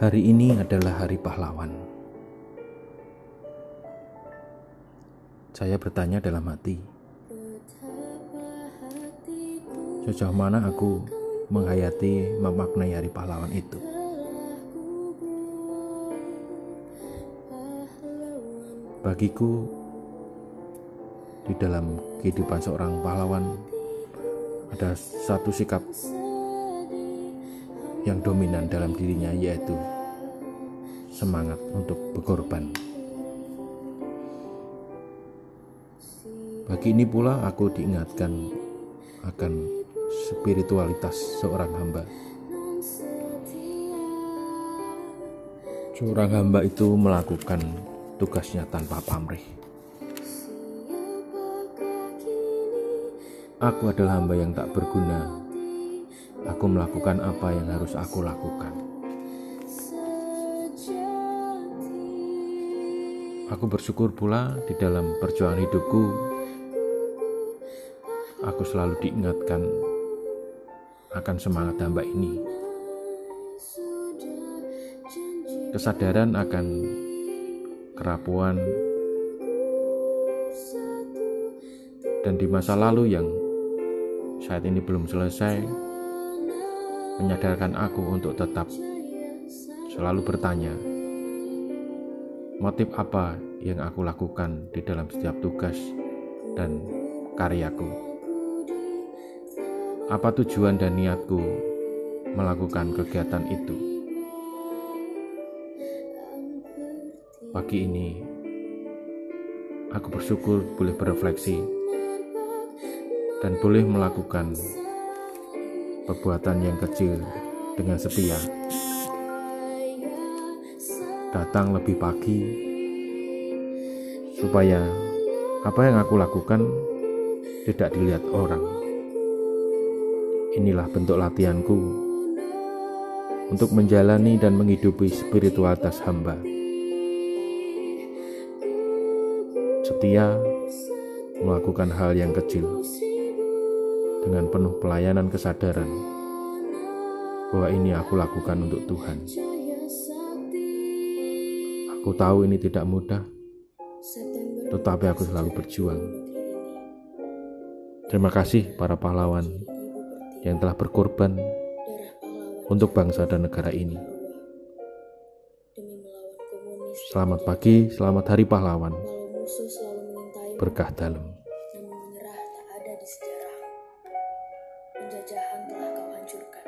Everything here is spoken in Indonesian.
Hari ini adalah hari pahlawan. Saya bertanya dalam hati, sejauh mana aku menghayati memaknai hari pahlawan itu. Bagiku, di dalam kehidupan seorang pahlawan ada satu sikap yang dominan dalam dirinya yaitu semangat untuk berkorban. Bagi ini pula aku diingatkan akan spiritualitas seorang hamba. Seorang hamba itu melakukan tugasnya tanpa pamrih. Aku adalah hamba yang tak berguna aku melakukan apa yang harus aku lakukan. Aku bersyukur pula di dalam perjuangan hidupku, aku selalu diingatkan akan semangat hamba ini. Kesadaran akan kerapuan dan di masa lalu yang saat ini belum selesai menyadarkan aku untuk tetap selalu bertanya, motif apa yang aku lakukan di dalam setiap tugas dan karyaku. Apa tujuan dan niatku melakukan kegiatan itu? Pagi ini, aku bersyukur boleh berefleksi dan boleh melakukan perbuatan yang kecil dengan setia. Datang lebih pagi supaya apa yang aku lakukan tidak dilihat orang. Inilah bentuk latihanku untuk menjalani dan menghidupi spiritualitas hamba. Setia melakukan hal yang kecil dengan penuh pelayanan kesadaran bahwa ini aku lakukan untuk Tuhan. Aku tahu ini tidak mudah, tetapi aku selalu berjuang. Terima kasih para pahlawan yang telah berkorban untuk bangsa dan negara ini. Selamat pagi, selamat hari pahlawan. Berkah dalam penjajahan telah kau hancurkan.